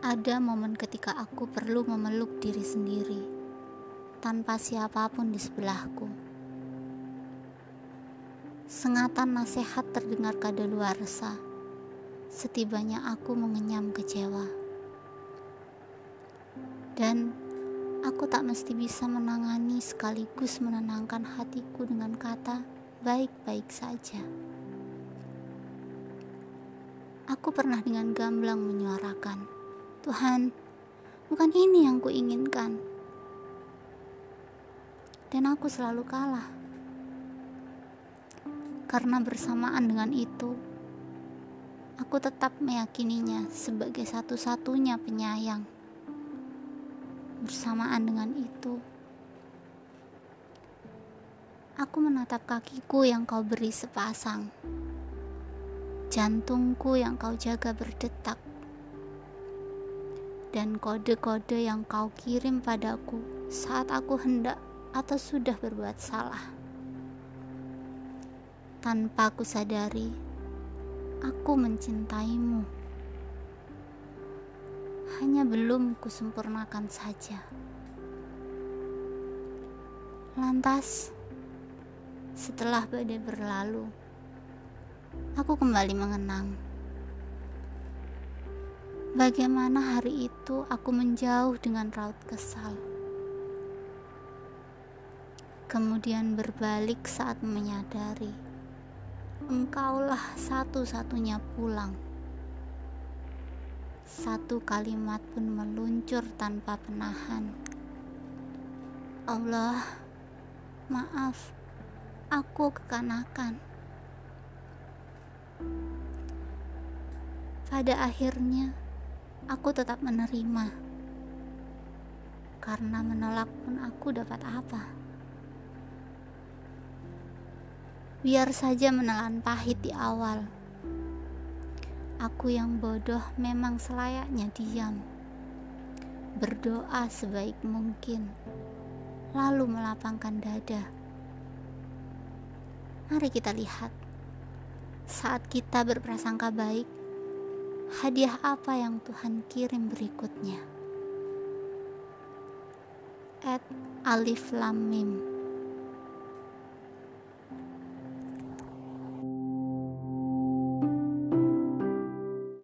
Ada momen ketika aku perlu memeluk diri sendiri tanpa siapa pun di sebelahku. Sengatan nasihat terdengar kadaluarsa setibanya aku mengenyam kecewa. Dan aku tak mesti bisa menangani sekaligus menenangkan hatiku dengan kata baik-baik saja. Aku pernah dengan gamblang menyuarakan, Tuhan, bukan ini yang kuinginkan. Dan aku selalu kalah. Karena bersamaan dengan itu, aku tetap meyakininya sebagai satu-satunya penyayang. Bersamaan dengan itu, aku menatap kakiku yang kau beri sepasang jantungku yang kau jaga berdetak, dan kode-kode yang kau kirim padaku saat aku hendak atau sudah berbuat salah. Tanpa ku sadari, aku mencintaimu. Hanya belum kusempurnakan saja. Lantas, setelah badai berlalu, aku kembali mengenang. Bagaimana hari itu aku menjauh dengan raut kesal. Kemudian berbalik saat menyadari engkaulah satu-satunya pulang. Satu kalimat pun meluncur tanpa penahan. Allah, maaf, aku kekanakan. Pada akhirnya, aku tetap menerima. Karena menolak pun aku dapat apa? Biar saja menelan pahit di awal. Aku yang bodoh memang selayaknya diam. Berdoa sebaik mungkin, lalu melapangkan dada. Mari kita lihat. Saat kita berprasangka baik, hadiah apa yang Tuhan kirim berikutnya. At Alif Lam Mim